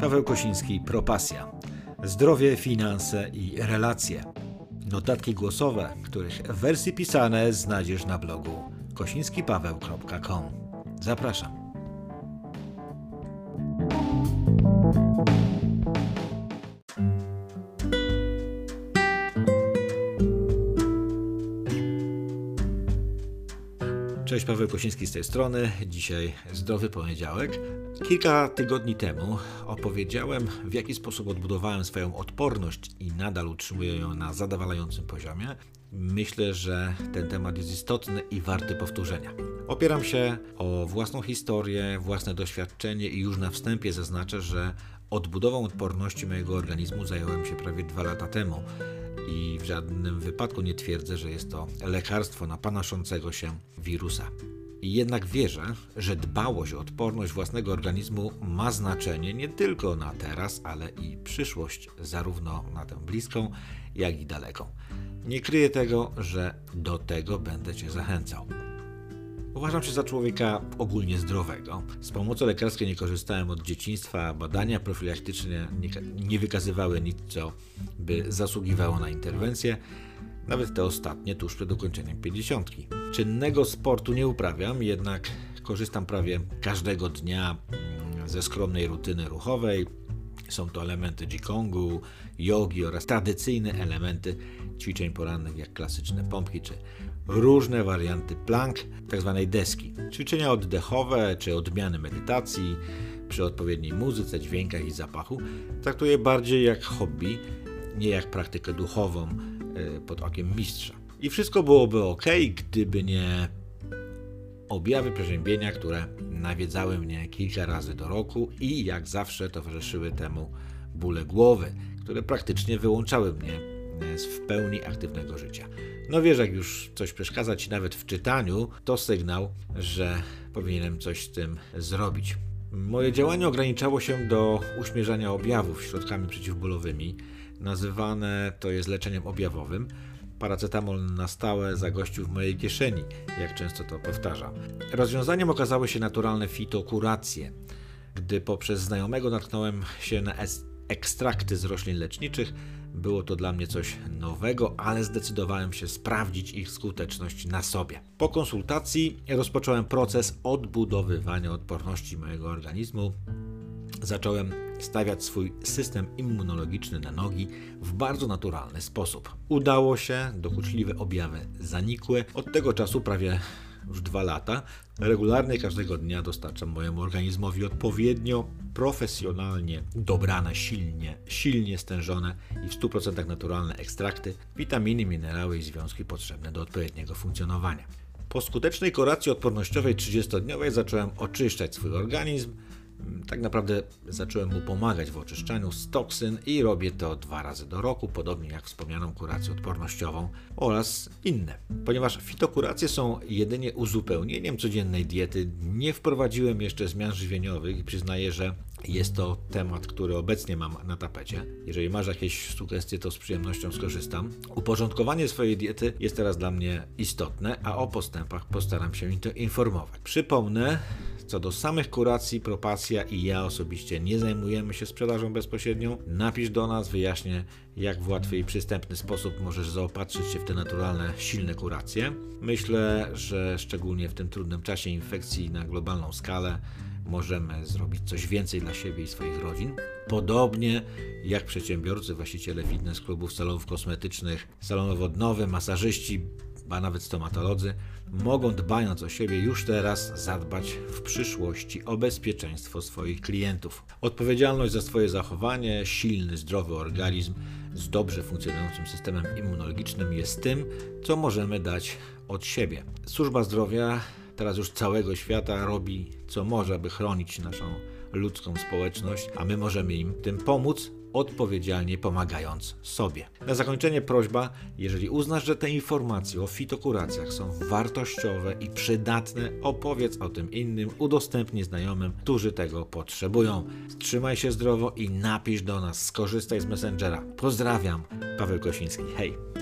Paweł Kosiński, Propasja. Zdrowie, finanse i relacje. Notatki głosowe, których wersje pisane znajdziesz na blogu kosińskipaweł.com. Zapraszam. Cześć, Paweł Kosiński z tej strony. Dzisiaj zdrowy poniedziałek. Kilka tygodni temu opowiedziałem, w jaki sposób odbudowałem swoją odporność i nadal utrzymuję ją na zadowalającym poziomie. Myślę, że ten temat jest istotny i warty powtórzenia. Opieram się o własną historię, własne doświadczenie i już na wstępie zaznaczę, że odbudową odporności mojego organizmu zająłem się prawie dwa lata temu i w żadnym wypadku nie twierdzę, że jest to lekarstwo na panoszącego się wirusa. Jednak wierzę, że dbałość o odporność własnego organizmu ma znaczenie nie tylko na teraz, ale i przyszłość, zarówno na tę bliską, jak i daleką. Nie kryję tego, że do tego będę Cię zachęcał. Uważam się za człowieka ogólnie zdrowego. Z pomocy lekarskiej nie korzystałem od dzieciństwa, badania profilaktyczne nie, nie wykazywały nic, co by zasługiwało na interwencję, nawet te ostatnie tuż przed ukończeniem 50. Czynnego sportu nie uprawiam, jednak korzystam prawie każdego dnia ze skromnej rutyny ruchowej. Są to elementy Jigongu, jogi oraz tradycyjne elementy ćwiczeń porannych, jak klasyczne pompki czy różne warianty plank, tzw. Tak deski. Ćwiczenia oddechowe czy odmiany medytacji przy odpowiedniej muzyce, dźwiękach i zapachu traktuję bardziej jak hobby, nie jak praktykę duchową e, pod okiem mistrza. I wszystko byłoby ok, gdyby nie objawy przeziębienia, które nawiedzały mnie kilka razy do roku i jak zawsze towarzyszyły temu bóle głowy, które praktycznie wyłączały mnie z w pełni aktywnego życia. No wiesz, jak już coś przeszkadza ci nawet w czytaniu, to sygnał, że powinienem coś z tym zrobić. Moje działanie ograniczało się do uśmierzania objawów środkami przeciwbólowymi. Nazywane to jest leczeniem objawowym. Paracetamol na stałe zagościł w mojej kieszeni, jak często to powtarzam. Rozwiązaniem okazały się naturalne fitokuracje. Gdy poprzez znajomego natknąłem się na ekstrakty z roślin leczniczych, było to dla mnie coś nowego, ale zdecydowałem się sprawdzić ich skuteczność na sobie. Po konsultacji rozpocząłem proces odbudowywania odporności mojego organizmu. Zacząłem stawiać swój system immunologiczny na nogi w bardzo naturalny sposób. Udało się, dokuczliwe objawy zanikły. Od tego czasu prawie już dwa lata, regularnie każdego dnia dostarczam mojemu organizmowi odpowiednio, profesjonalnie dobrane, silnie, silnie stężone i w 100% naturalne ekstrakty, witaminy, minerały i związki potrzebne do odpowiedniego funkcjonowania. Po skutecznej kuracji odpornościowej 30-dniowej zacząłem oczyszczać swój organizm, tak naprawdę zacząłem mu pomagać w oczyszczaniu z toksyn i robię to dwa razy do roku, podobnie jak wspomnianą kurację odpornościową oraz inne. Ponieważ fitokuracje są jedynie uzupełnieniem codziennej diety, nie wprowadziłem jeszcze zmian żywieniowych i przyznaję, że jest to temat, który obecnie mam na tapecie. Jeżeli masz jakieś sugestie, to z przyjemnością skorzystam. Uporządkowanie swojej diety jest teraz dla mnie istotne, a o postępach postaram się informować. Przypomnę, co do samych kuracji, Propacja i ja osobiście nie zajmujemy się sprzedażą bezpośrednią. Napisz do nas, wyjaśnię, jak w łatwy i przystępny sposób możesz zaopatrzyć się w te naturalne, silne kuracje. Myślę, że szczególnie w tym trudnym czasie infekcji na globalną skalę możemy zrobić coś więcej dla siebie i swoich rodzin. Podobnie jak przedsiębiorcy, właściciele fitness klubów, salonów kosmetycznych, salonów odnowy, masażyści, a nawet stomatolodzy mogą dbając o siebie już teraz zadbać w przyszłości o bezpieczeństwo swoich klientów. Odpowiedzialność za swoje zachowanie, silny, zdrowy organizm z dobrze funkcjonującym systemem immunologicznym jest tym, co możemy dać od siebie. Służba zdrowia teraz już całego świata robi co może, aby chronić naszą ludzką społeczność, a my możemy im tym pomóc, odpowiedzialnie pomagając sobie. Na zakończenie prośba, jeżeli uznasz, że te informacje o fitokuracjach są wartościowe i przydatne, opowiedz o tym innym, udostępnij znajomym, którzy tego potrzebują. Trzymaj się zdrowo i napisz do nas, skorzystaj z Messengera. Pozdrawiam, Paweł Kosiński. Hej!